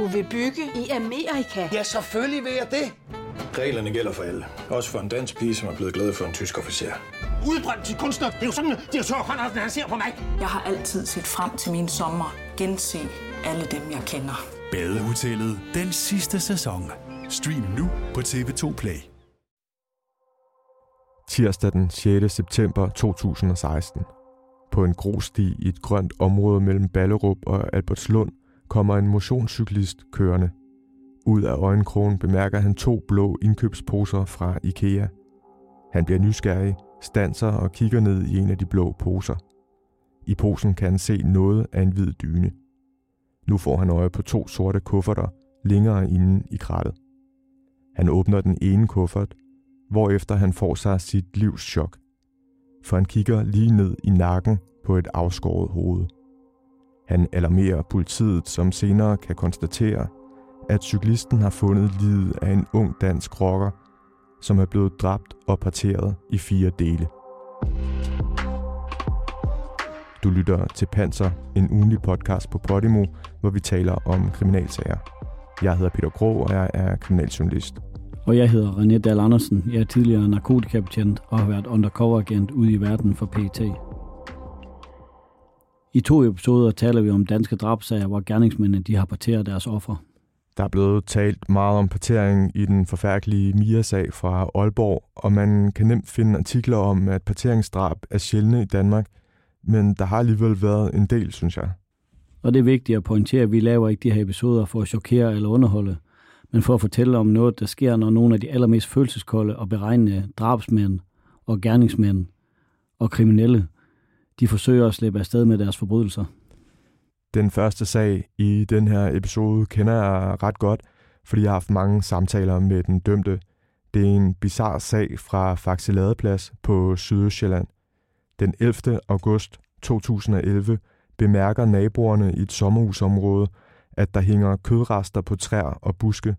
Du vil bygge i Amerika? Ja, selvfølgelig vil jeg det. Reglerne gælder for alle. Også for en dansk pige, som er blevet glad for en tysk officer. Udbrændt til kunstner. Det er jo sådan, at direktør Conradsen, han ser på mig. Jeg har altid set frem til min sommer. Gense alle dem, jeg kender. Badehotellet den sidste sæson. Stream nu på TV2 Play. Tirsdag den 6. september 2016. På en grussti i et grønt område mellem Ballerup og Albertslund kommer en motionscyklist kørende. Ud af øjenkrogen bemærker han to blå indkøbsposer fra IKEA. Han bliver nysgerrig, stanser og kigger ned i en af de blå poser. I posen kan han se noget af en hvid dyne. Nu får han øje på to sorte kufferter længere inde i krattet. Han åbner den ene kuffert, hvorefter han får sig sit livs chok. For han kigger lige ned i nakken på et afskåret hoved. Han alarmerer politiet, som senere kan konstatere, at cyklisten har fundet livet af en ung dansk rocker, som er blevet dræbt og parteret i fire dele. Du lytter til Panser, en ugenlig podcast på Podimo, hvor vi taler om kriminalsager. Jeg hedder Peter Grå, og jeg er kriminaljournalist. Og jeg hedder René Dahl Andersen. Jeg er tidligere narkotikabetjent og har været undercover-agent ude i verden for PET. I to episoder taler vi om danske drabsager, hvor gerningsmændene de har parteret deres offer. Der er blevet talt meget om partering i den forfærdelige Mia-sag fra Aalborg, og man kan nemt finde artikler om, at parteringsdrab er sjældne i Danmark, men der har alligevel været en del, synes jeg. Og det er vigtigt at pointere, at vi laver ikke de her episoder for at chokere eller underholde, men for at fortælle om noget, der sker, når nogle af de allermest følelseskolde og beregnende drabsmænd og gerningsmænd og kriminelle, de forsøger at slippe afsted med deres forbrydelser. Den første sag i den her episode kender jeg ret godt, fordi jeg har haft mange samtaler med den dømte. Det er en bizarre sag fra Faxe Ladeplads på Sydøstjylland. Den 11. august 2011 bemærker naboerne i et sommerhusområde, at der hænger kødrester på træer og buske.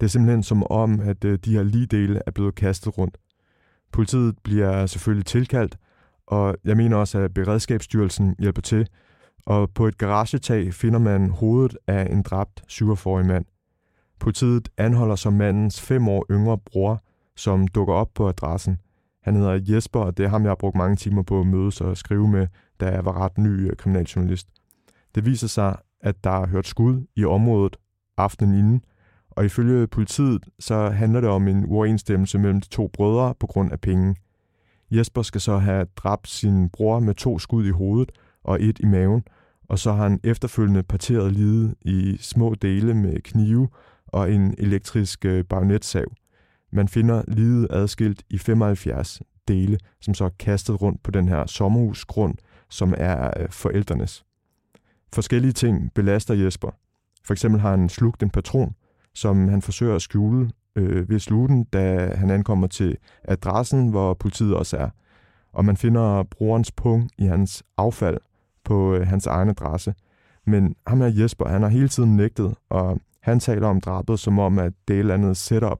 Det er simpelthen som om, at øh, de her lige dele er blevet kastet rundt. Politiet bliver selvfølgelig tilkaldt, og jeg mener også, at Beredskabsstyrelsen hjælper til, og på et garagetag finder man hovedet af en dræbt 47-årig mand. Politiet anholder som mandens fem år yngre bror, som dukker op på adressen. Han hedder Jesper, og det er ham, jeg har brugt mange timer på at mødes og skrive med, da jeg var ret ny øh, kriminaljournalist. Det viser sig, at der er hørt skud i området aftenen inden, og ifølge politiet så handler det om en uoverensstemmelse mellem de to brødre på grund af penge. Jesper skal så have dræbt sin bror med to skud i hovedet og et i maven, og så har han efterfølgende parteret livet i små dele med knive og en elektrisk øh, bagnetsav. Man finder livet adskilt i 75 dele, som så er kastet rundt på den her sommerhusgrund, som er øh, forældrenes. Forskellige ting belaster Jesper. For eksempel har han slugt en patron, som han forsøger at skjule øh, ved sluten, da han ankommer til adressen, hvor politiet også er. Og man finder brorens pung i hans affald på øh, hans egen adresse. Men ham her Jesper, han har hele tiden nægtet, og han taler om drabet som om, at det er et eller andet setup.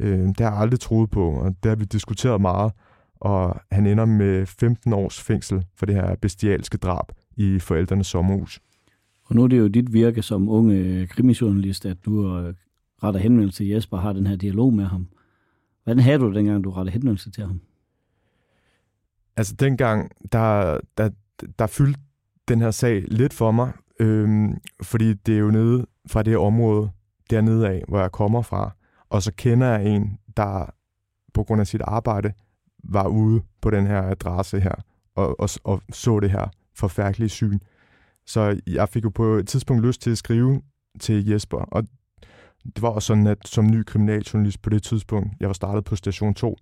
Øh, det har jeg aldrig troet på, og det har vi diskuteret meget, og han ender med 15 års fængsel for det her bestialske drab i forældrenes sommerhus. Og nu er det jo dit virke som unge krimijournalist, at du øh, retter henvendelse til Jesper og har den her dialog med ham. Hvordan havde du dengang, du rettede henvendelse til ham? Altså dengang, der, der, der fyldte den her sag lidt for mig, øhm, fordi det er jo nede fra det område dernede af, hvor jeg kommer fra. Og så kender jeg en, der på grund af sit arbejde var ude på den her adresse her, og, og, og så det her forfærdelige syn. Så jeg fik jo på et tidspunkt lyst til at skrive til Jesper, og det var også sådan, at som ny kriminaljournalist på det tidspunkt, jeg var startet på station 2,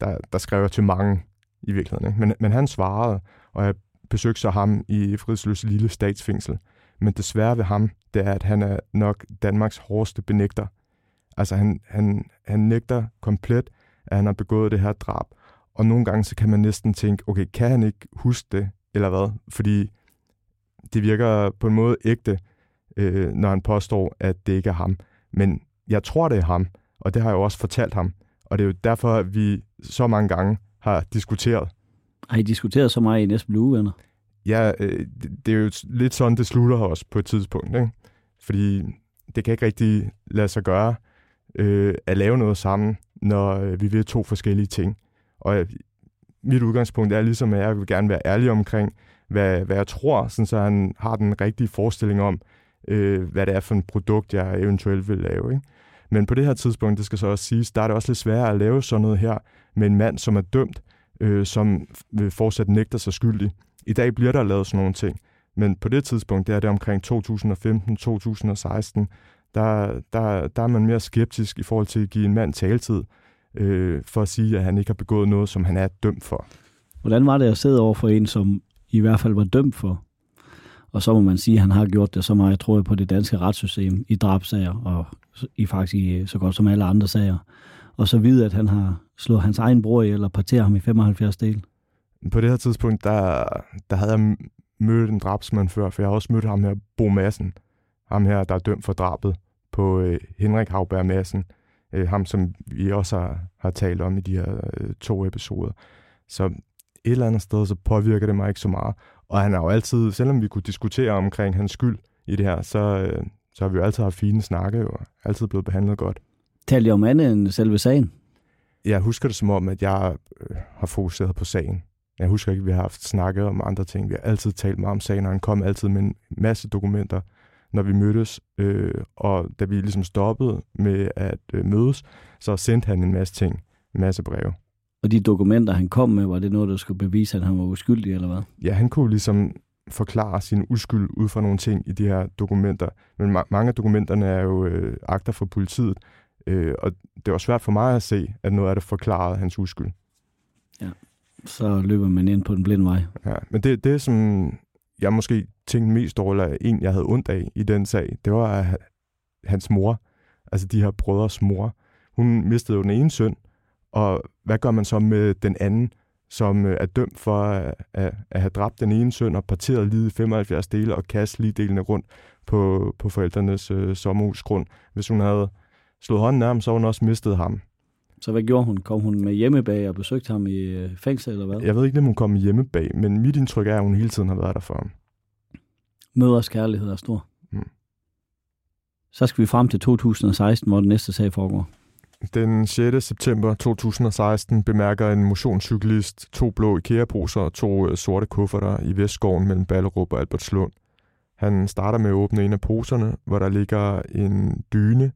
der, der skrev jeg til mange i virkeligheden. Ikke? Men, men han svarede, og jeg besøgte så ham i Fridsløs lille statsfængsel. Men desværre ved ham, det er, at han er nok Danmarks hårdeste benægter. Altså han, han, han nægter komplet, at han har begået det her drab. Og nogle gange så kan man næsten tænke, okay, kan han ikke huske det, eller hvad? Fordi det virker på en måde ægte, øh, når han påstår, at det ikke er ham. Men jeg tror, det er ham, og det har jeg jo også fortalt ham. Og det er jo derfor, at vi så mange gange har diskuteret. Har I diskuteret så meget i næste uge, venner? Ja, øh, det er jo lidt sådan, det slutter os på et tidspunkt. Ikke? Fordi det kan ikke rigtig lade sig gøre øh, at lave noget sammen, når øh, vi vil to forskellige ting. Og øh, mit udgangspunkt er ligesom, at jeg vil gerne være ærlig omkring, hvad, hvad jeg tror, sådan så han har den rigtige forestilling om, øh, hvad det er for et produkt, jeg eventuelt vil lave. Ikke? Men på det her tidspunkt, det skal så også siges, der er det også lidt sværere at lave sådan noget her med en mand, som er dømt, øh, som vil fortsat nægter sig skyldig. I dag bliver der lavet sådan nogle ting, men på det tidspunkt, det er det omkring 2015-2016, der, der, der er man mere skeptisk i forhold til at give en mand taletid, øh, for at sige, at han ikke har begået noget, som han er dømt for. Hvordan var det at sidde over for en, som i hvert fald var dømt for? Og så må man sige, at han har gjort det så meget, tror jeg, på det danske retssystem i drabsager, og i faktisk i så godt som alle andre sager. Og så vide, at han har slået hans egen bror ihjel og parteret ham i 75 del. På det her tidspunkt, der, der havde jeg mødt en drabsmand før, for jeg har også mødt ham her, Bo Madsen. Ham her, der er dømt for drabet på øh, Henrik Havberg Madsen. Øh, ham, som vi også har, har talt om i de her øh, to episoder. Så et eller andet sted, så påvirker det mig ikke så meget. Og han har jo altid, selvom vi kunne diskutere omkring hans skyld i det her, så, øh, så har vi jo altid haft fine snakke og altid blevet behandlet godt. Talte jeg om andet end selve sagen? Jeg husker det som om, at jeg øh, har fokuseret på sagen. Jeg husker ikke, at vi har haft snakket om andre ting. Vi har altid talt meget om sagen, og han kom altid med en masse dokumenter, når vi mødtes. Øh, og da vi ligesom stoppede med at øh, mødes, så sendte han en masse ting, en masse breve. Og de dokumenter, han kom med, var det noget, der skulle bevise, at han var uskyldig, eller hvad? Ja, han kunne ligesom forklare sin uskyld ud fra nogle ting i de her dokumenter. Men ma- mange af dokumenterne er jo øh, akter for politiet, øh, og det var svært for mig at se, at noget af det forklarede hans uskyld. Ja, så løber man ind på den blinde vej. Ja, men det, det som jeg måske tænkte mest over, eller en, jeg havde ondt af i den sag, det var hans mor, altså de her brødres mor. Hun mistede jo den ene søn, og hvad gør man så med den anden, som øh, er dømt for at, at, at have dræbt den ene søn og parteret lige i 75 dele og kastet lige delene rundt på, på forældrenes øh, sommerhusgrund. Hvis hun havde slået hånden af ham, så havde hun også mistet ham. Så hvad gjorde hun? Kom hun med hjemmebag og besøgte ham i øh, fængsel, eller hvad? Jeg ved ikke, om hun kom hjemmebag, men mit indtryk er, at hun hele tiden har været der for ham. Møders kærlighed er stor. Mm. Så skal vi frem til 2016, hvor den næste sag foregår. Den 6. september 2016 bemærker en motionscyklist to blå IKEA-poser og to øh, sorte kufferter i Vestskoven mellem Ballerup og Albertslund. Han starter med at åbne en af poserne, hvor der ligger en dyne.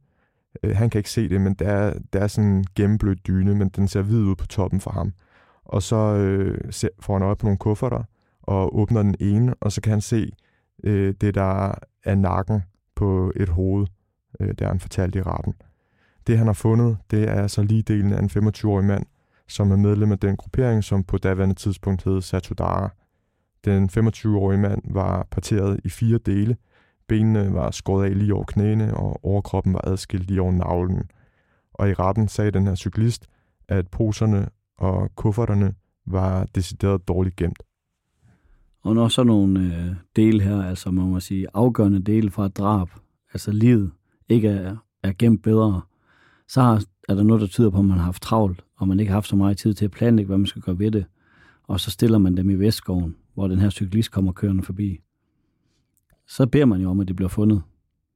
Øh, han kan ikke se det, men der er, der er sådan en gennemblødt dyne, men den ser hvid ud på toppen for ham. Og så øh, får han øje på nogle kufferter og åbner den ene, og så kan han se øh, det, der er nakken på et hoved, øh, der han fortalte i retten. Det, han har fundet, det er altså lige delen af en 25-årig mand, som er medlem af den gruppering, som på daværende tidspunkt hed Satudara. Den 25-årige mand var parteret i fire dele. Benene var skåret af lige over knæene, og overkroppen var adskilt lige over navlen. Og i retten sagde den her cyklist, at poserne og kufferterne var decideret dårligt gemt. Og når så nogle øh, dele her, altså man må sige afgørende dele fra et drab, altså livet, ikke er, er gemt bedre, så er der noget, der tyder på, at man har haft travlt, og man ikke har haft så meget tid til at planlægge, hvad man skal gøre ved det. Og så stiller man dem i Vestskoven, hvor den her cyklist kommer kørende forbi. Så beder man jo om, at det bliver fundet.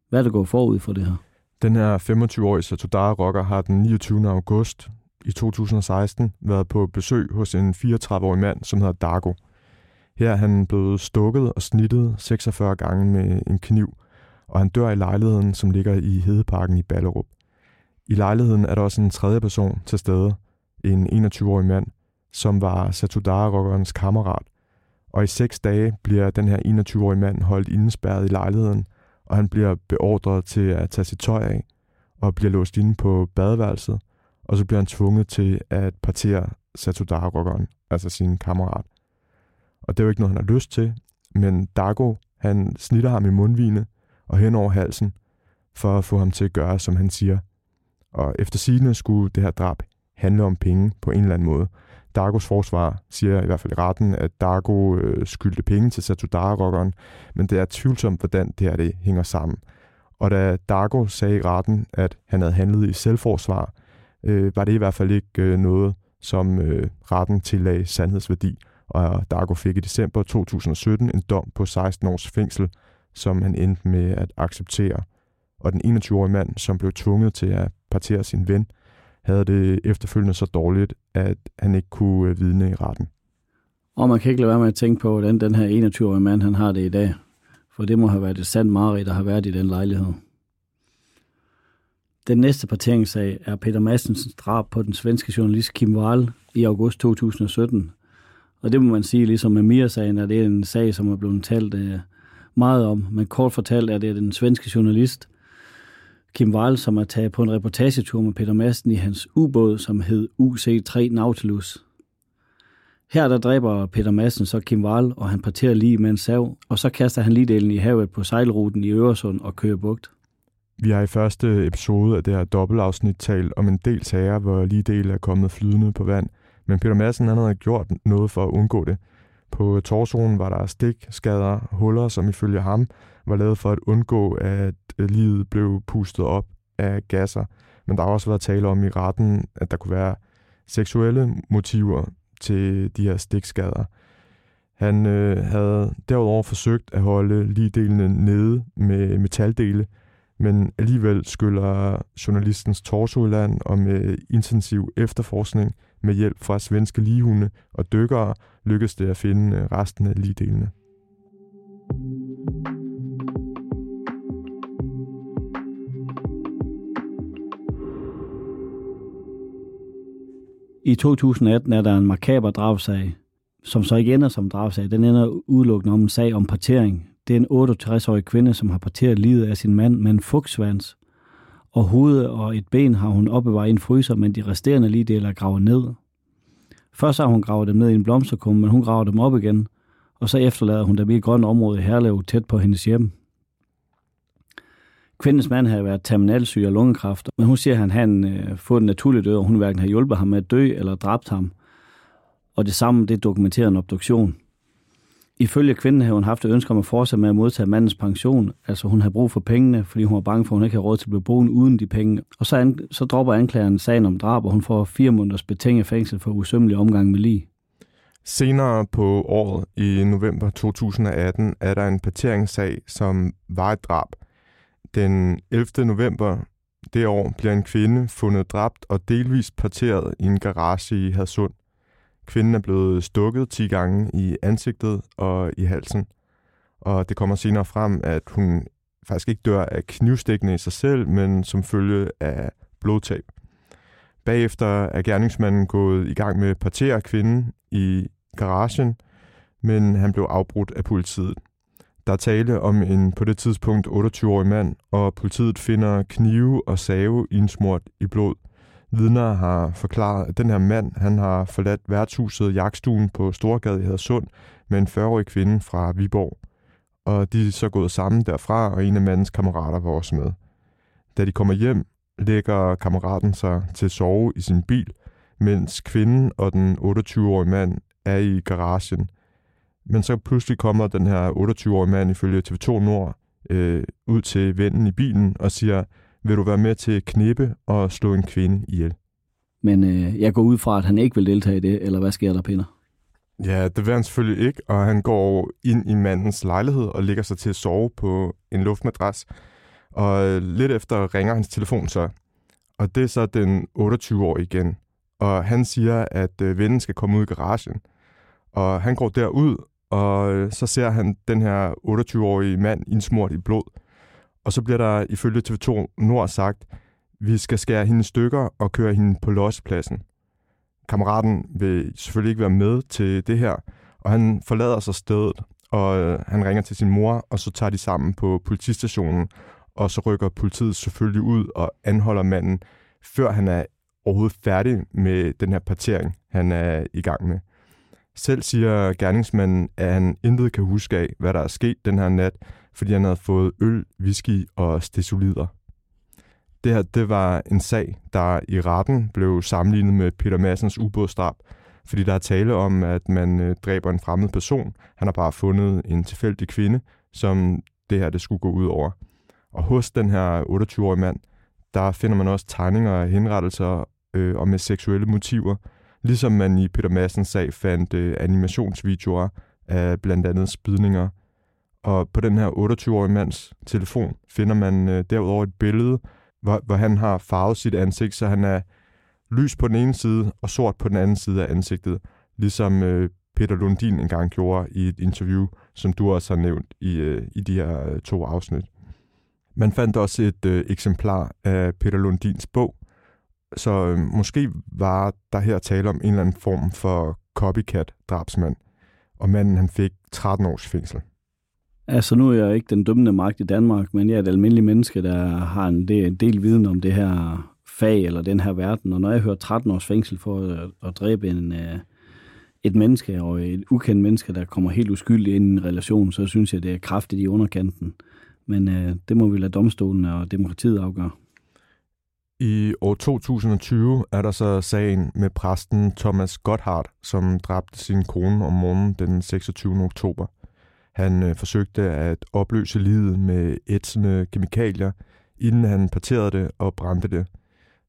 Hvad er der gået forud for det her? Den her 25-årige Satodara rocker har den 29. august i 2016 været på besøg hos en 34-årig mand, som hedder Dago. Her er han blevet stukket og snittet 46 gange med en kniv, og han dør i lejligheden, som ligger i Hedeparken i Ballerup. I lejligheden er der også en tredje person til stede, en 21-årig mand, som var Satudara-rockerens kammerat. Og i seks dage bliver den her 21-årige mand holdt indespærret i lejligheden, og han bliver beordret til at tage sit tøj af, og bliver låst inde på badeværelset, og så bliver han tvunget til at partere Satudara-rockeren, altså sin kammerat. Og det er jo ikke noget, han har lyst til, men Dago, han snitter ham i mundvine og hen over halsen, for at få ham til at gøre, som han siger. Og efter sigende skulle det her drab handle om penge på en eller anden måde. Dargos forsvar siger i hvert fald i retten, at Dargo øh, skyldte penge til Satudara-rockeren, men det er tvivlsomt, hvordan det her det hænger sammen. Og da Dargo sagde i retten, at han havde handlet i selvforsvar, øh, var det i hvert fald ikke øh, noget, som øh, retten tillagde sandhedsværdi. Og Dargo fik i december 2017 en dom på 16 års fængsel, som han endte med at acceptere og den 21-årige mand, som blev tvunget til at partere sin ven, havde det efterfølgende så dårligt, at han ikke kunne øh, vidne i retten. Og man kan ikke lade være med at tænke på, hvordan den her 21-årige mand han har det i dag. For det må have været et sandt mareridt, der har været i den lejlighed. Den næste parteringssag er Peter Massens drab på den svenske journalist Kim Wall i august 2017. Og det må man sige, ligesom med Mia-sagen, at det er en sag, som er blevet talt øh, meget om. Men kort fortalt er det den svenske journalist Kim Wall, som er taget på en reportagetur med Peter Madsen i hans ubåd, som hed UC-3 Nautilus. Her der dræber Peter Madsen så Kim Wall, og han parterer lige med en sav, og så kaster han ligedelen i havet på sejlruten i Øresund og kører bugt. Vi har i første episode af det her dobbeltafsnit talt om en del sager, hvor lige del er kommet flydende på vand, men Peter Madsen han havde gjort noget for at undgå det. På torsonen var der stik, skader, huller, som ifølge ham var lavet for at undgå, at øh, livet blev pustet op af gasser. Men der har også været tale om i retten, at der kunne være seksuelle motiver til de her stikskader. Han øh, havde derudover forsøgt at holde ligedelene nede med metaldele, men alligevel skyller journalistens torso i land, og med intensiv efterforskning med hjælp fra svenske ligehunde og dykkere lykkedes det at finde øh, resten af ligedelene. I 2018 er der en makaber drabsag, som så ikke ender som drabsag. Den ender udelukkende om en sag om partering. Det er en 68-årig kvinde, som har parteret livet af sin mand med en fugtsvans. Og hovedet og et ben har hun opbevaret i en fryser, men de resterende lige deler gravet ned. Først har hun gravet dem ned i en blomsterkum, men hun graver dem op igen, og så efterlader hun dem i et grønt område i Herlev tæt på hendes hjem. Kvindens mand havde været terminalsyg af lungekræft, men hun siger, at han havde øh, fået en naturlig død, og hun hverken har hjulpet ham med at dø eller dræbt ham. Og det samme, det dokumenterer en obduktion. Ifølge kvinden havde hun haft et ønske om at fortsætte med at modtage mandens pension. Altså hun havde brug for pengene, fordi hun var bange for, at hun ikke havde råd til at blive boende uden de penge. Og så, an, så dropper anklageren sagen om drab, og hun får fire måneders betinget fængsel for usømmelig omgang med lige. Senere på året, i november 2018, er der en parteringssag, som var et drab. Den 11. november det år bliver en kvinde fundet dræbt og delvist parteret i en garage i Hadsund. Kvinden er blevet stukket 10 gange i ansigtet og i halsen. Og det kommer senere frem, at hun faktisk ikke dør af knivstikkene i sig selv, men som følge af blodtab. Bagefter er gerningsmanden gået i gang med at partere kvinden i garagen, men han blev afbrudt af politiet. Der er tale om en på det tidspunkt 28-årig mand, og politiet finder knive og save indsmurt i blod. Vidner har forklaret, at den her mand han har forladt værtshuset Jagtstuen på Storgade i Hadersund med en 40-årig kvinde fra Viborg. Og de er så gået sammen derfra, og en af mandens kammerater var også med. Da de kommer hjem, lægger kammeraten sig til at sove i sin bil, mens kvinden og den 28-årige mand er i garagen. Men så pludselig kommer den her 28-årige mand ifølge TV2 Nord øh, ud til vennen i bilen og siger, vil du være med til at knippe og slå en kvinde ihjel? Men øh, jeg går ud fra, at han ikke vil deltage i det, eller hvad sker der, Pinder? Ja, det vil han selvfølgelig ikke, og han går ind i mandens lejlighed og ligger sig til at sove på en luftmadras. Og lidt efter ringer hans telefon så, og det er så den 28-årige igen. Og han siger, at øh, vennen skal komme ud i garagen. Og han går derud, og øh, så ser han den her 28-årige mand indsmurt i blod. Og så bliver der ifølge TV2 Nord sagt, vi skal skære hende stykker og køre hende på lospladsen. Kammeraten vil selvfølgelig ikke være med til det her, og han forlader sig stedet, og øh, han ringer til sin mor, og så tager de sammen på politistationen, og så rykker politiet selvfølgelig ud og anholder manden, før han er overhovedet færdig med den her partering, han er i gang med. Selv siger gerningsmanden, at han intet kan huske af, hvad der er sket den her nat, fordi han havde fået øl, whisky og stesolider. Det her det var en sag, der i retten blev sammenlignet med Peter Massens ubådsdrab, fordi der er tale om, at man øh, dræber en fremmed person. Han har bare fundet en tilfældig kvinde, som det her det skulle gå ud over. Og hos den her 28-årige mand, der finder man også tegninger af henrettelser øh, og med seksuelle motiver, ligesom man i Peter Massens sag fandt øh, animationsvideoer af blandt andet spidninger og på den her 28-årige mands telefon finder man øh, derudover et billede, hvor, hvor han har farvet sit ansigt, så han er lys på den ene side og sort på den anden side af ansigtet, ligesom øh, Peter Lundin engang gjorde i et interview, som du også har nævnt i, øh, i de her øh, to afsnit. Man fandt også et øh, eksemplar af Peter Lundins bog, så øh, måske var der her tale om en eller anden form for copycat-drabsmand, og manden han fik 13 års fængsel. Altså nu er jeg ikke den dømmende magt i Danmark, men jeg er et almindeligt menneske, der har en del, en del viden om det her fag eller den her verden. Og når jeg hører 13 års fængsel for at, at dræbe en, øh, et menneske og et ukendt menneske, der kommer helt uskyldig ind i en relation, så synes jeg, det er kraftigt i underkanten. Men øh, det må vi lade domstolen og demokratiet afgøre. I år 2020 er der så sagen med præsten Thomas Gotthard, som dræbte sin kone om morgenen den 26. oktober. Han øh, forsøgte at opløse livet med ætsende kemikalier, inden han parterede det og brændte det.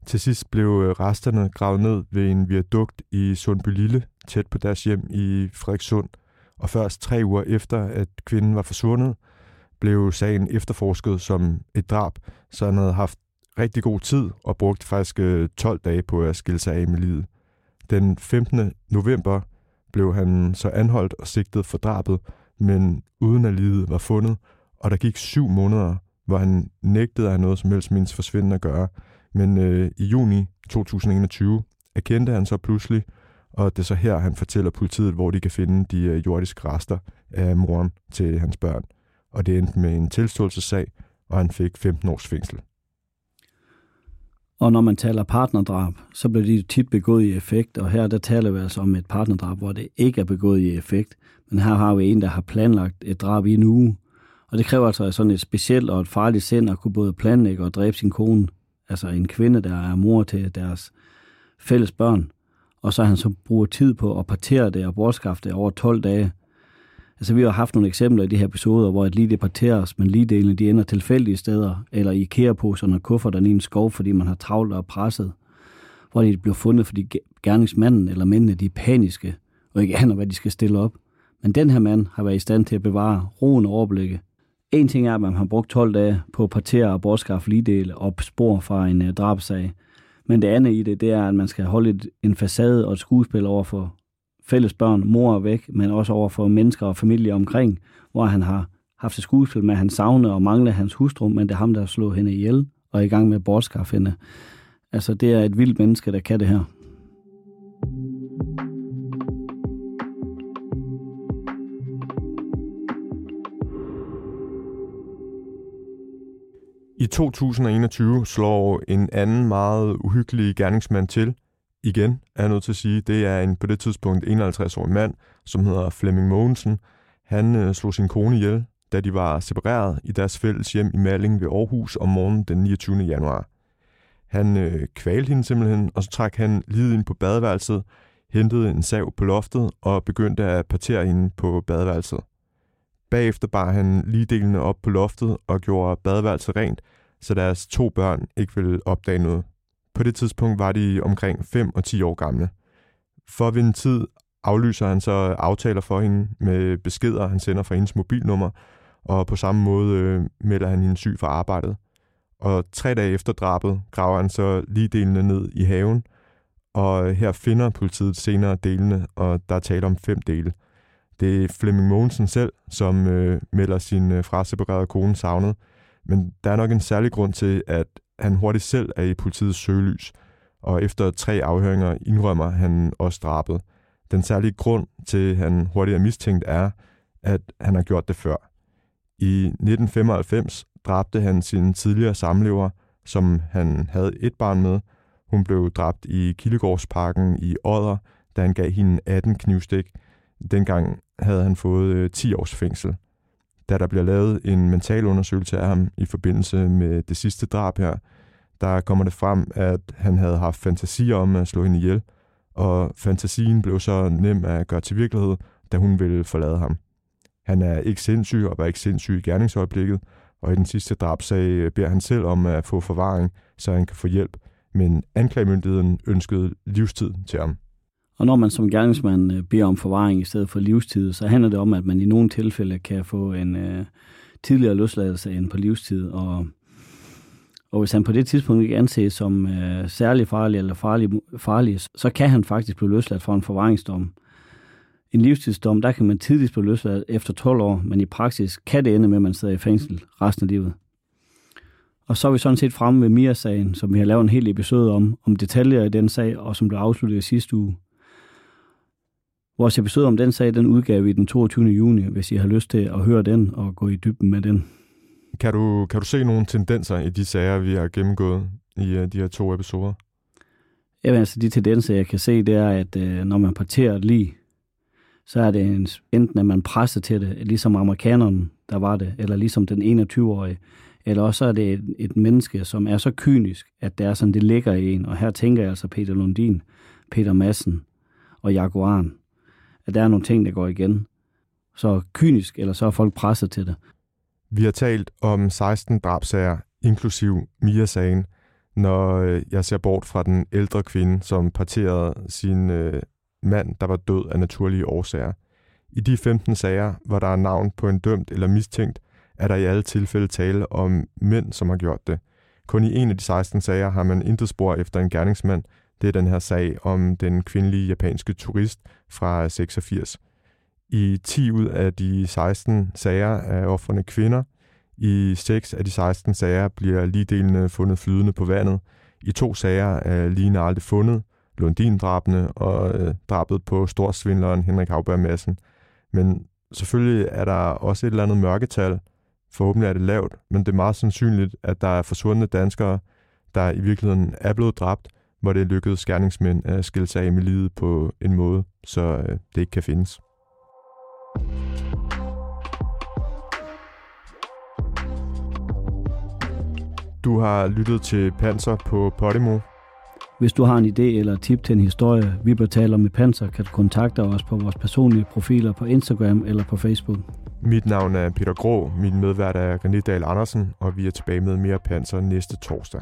Til sidst blev øh, resterne gravet ned ved en viadukt i Sundby Lille, tæt på deres hjem i Frederikssund. Og først tre uger efter, at kvinden var forsvundet, blev sagen efterforsket som et drab, så han havde haft rigtig god tid og brugte faktisk øh, 12 dage på at skille sig af med livet. Den 15. november blev han så anholdt og sigtet for drabet, men uden at livet var fundet, og der gik syv måneder, hvor han nægtede at have noget som helst mindst forsvindende at gøre. Men øh, i juni 2021 erkendte han så pludselig, og det er så her, han fortæller politiet, hvor de kan finde de øh, jordiske rester af moren til hans børn. Og det endte med en tilståelsessag, og han fik 15 års fængsel. Og når man taler partnerdrab, så bliver de tit begået i effekt, og her der taler vi altså om et partnerdrab, hvor det ikke er begået i effekt. Men her har vi en, der har planlagt et drab i en uge. Og det kræver altså sådan et specielt og et farligt sind at kunne både planlægge og dræbe sin kone. Altså en kvinde, der er mor til deres fælles børn. Og så han så bruger tid på at partere det og bortskaffe det over 12 dage. Altså, vi har haft nogle eksempler i de her episoder, hvor et lige departeres, men lige delene de ender tilfældige steder, eller i IKEA-poserne og kufferterne i en skov, fordi man har travlt og presset, hvor de bliver fundet, fordi gerningsmanden eller mændene de er paniske, og ikke aner, hvad de skal stille op. Men den her mand har været i stand til at bevare roen og overblikket. En ting er, at man har brugt 12 dage på at partere og bortskaffe ligedele og spor fra en øh, drabsag. Men det andet i det, det er, at man skal holde et, en facade og et skuespil over for fælles børn, mor og væk, men også over for mennesker og familie omkring, hvor han har haft et skuespil med, at han savner og mangler hans hustru, men det er ham, der slår hende ihjel og er i gang med at bortskaffe hende. Altså, det er et vildt menneske, der kan det her. I 2021 slår en anden meget uhyggelig gerningsmand til, igen, er jeg nødt til at sige, det er en på det tidspunkt 51-årig mand, som hedder Flemming Mogensen. Han øh, slog sin kone ihjel, da de var separeret i deres fælles hjem i Malling ved Aarhus om morgenen den 29. januar. Han øh, kvalte hende simpelthen, og så trak han livet ind på badeværelset, hentede en sav på loftet og begyndte at partere hende på badeværelset. Bagefter bar han ligedelene op på loftet og gjorde badeværelset rent, så deres to børn ikke ville opdage noget. På det tidspunkt var de omkring 5 og 10 år gamle. For at vinde tid aflyser han så aftaler for hende med beskeder, han sender fra hendes mobilnummer, og på samme måde øh, melder han hende syg fra arbejdet. Og tre dage efter drabet graver han så lige delene ned i haven, og her finder politiet senere delene, og der er tale om fem dele. Det er Flemming Mogensen selv, som øh, melder sin øh, fraseparerede kone savnet, men der er nok en særlig grund til, at han hurtigt selv er i politiets søgelys, og efter tre afhøringer indrømmer han også drabet. Den særlige grund til, at han hurtigt er mistænkt, er, at han har gjort det før. I 1995 dræbte han sin tidligere samlever, som han havde et barn med. Hun blev dræbt i Kildegårdsparken i Odder, da han gav hende 18 knivstik. Dengang havde han fået øh, 10 års fængsel da der bliver lavet en mental undersøgelse af ham i forbindelse med det sidste drab her, der kommer det frem, at han havde haft fantasier om at slå hende ihjel, og fantasien blev så nem at gøre til virkelighed, da hun ville forlade ham. Han er ikke sindssyg og var ikke sindssyg i gerningsøjeblikket, og i den sidste drabsag øh, beder han selv om at få forvaring, så han kan få hjælp, men anklagemyndigheden ønskede livstid til ham. Og når man som gerningsmand øh, beder om forvaring i stedet for livstid, så handler det om, at man i nogle tilfælde kan få en øh, tidligere løsladelse end på livstid. Og, og hvis han på det tidspunkt ikke anses som øh, særlig farlig eller farlig, farlig, så kan han faktisk blive løsladt for en forvaringsdom. En livstidsdom, der kan man tidligst blive løsladt efter 12 år, men i praksis kan det ende med, at man sidder i fængsel resten af livet. Og så er vi sådan set fremme ved Mia-sagen, som vi har lavet en hel episode om, om detaljer i den sag, og som blev afsluttet i sidste uge. Vores episode om den sag, den udgav vi den 22. juni, hvis I har lyst til at høre den og gå i dybden med den. Kan du, kan du se nogle tendenser i de sager, vi har gennemgået i uh, de her to episoder? Ja, altså de tendenser, jeg kan se, det er, at uh, når man parterer et lig, så er det en, enten, at man presser til det, ligesom amerikanerne, der var det, eller ligesom den 21-årige, eller også er det et, et menneske, som er så kynisk, at det er sådan, det ligger i en. Og her tænker jeg altså Peter Lundin, Peter Madsen og Jaguaren at der er nogle ting, der går igen. Så kynisk, eller så er folk presset til det. Vi har talt om 16 drabsager, inklusiv Mia-sagen, når øh, jeg ser bort fra den ældre kvinde, som parterede sin øh, mand, der var død af naturlige årsager. I de 15 sager, hvor der er navn på en dømt eller mistænkt, er der i alle tilfælde tale om mænd, som har gjort det. Kun i en af de 16 sager har man intet spor efter en gerningsmand, det er den her sag om den kvindelige japanske turist fra 86. I 10 ud af de 16 sager er offrene kvinder. I 6 af de 16 sager bliver ligedelene fundet flydende på vandet. I to sager er ligene aldrig fundet, Lundin-drabene og øh, drabet på storsvindleren Henrik Havberg Madsen. Men selvfølgelig er der også et eller andet mørketal. Forhåbentlig er det lavt, men det er meget sandsynligt, at der er forsvundne danskere, der i virkeligheden er blevet dræbt, hvor det lykkedes gerningsmænd at skille sig af med livet på en måde, så øh, det ikke kan findes. Du har lyttet til Panser på Podimo. Hvis du har en idé eller tip til en historie, vi bør tale om med Panser, kan du kontakte os på vores personlige profiler på Instagram eller på Facebook. Mit navn er Peter Grå, min medvært er René Dahl Andersen, og vi er tilbage med mere Panser næste torsdag.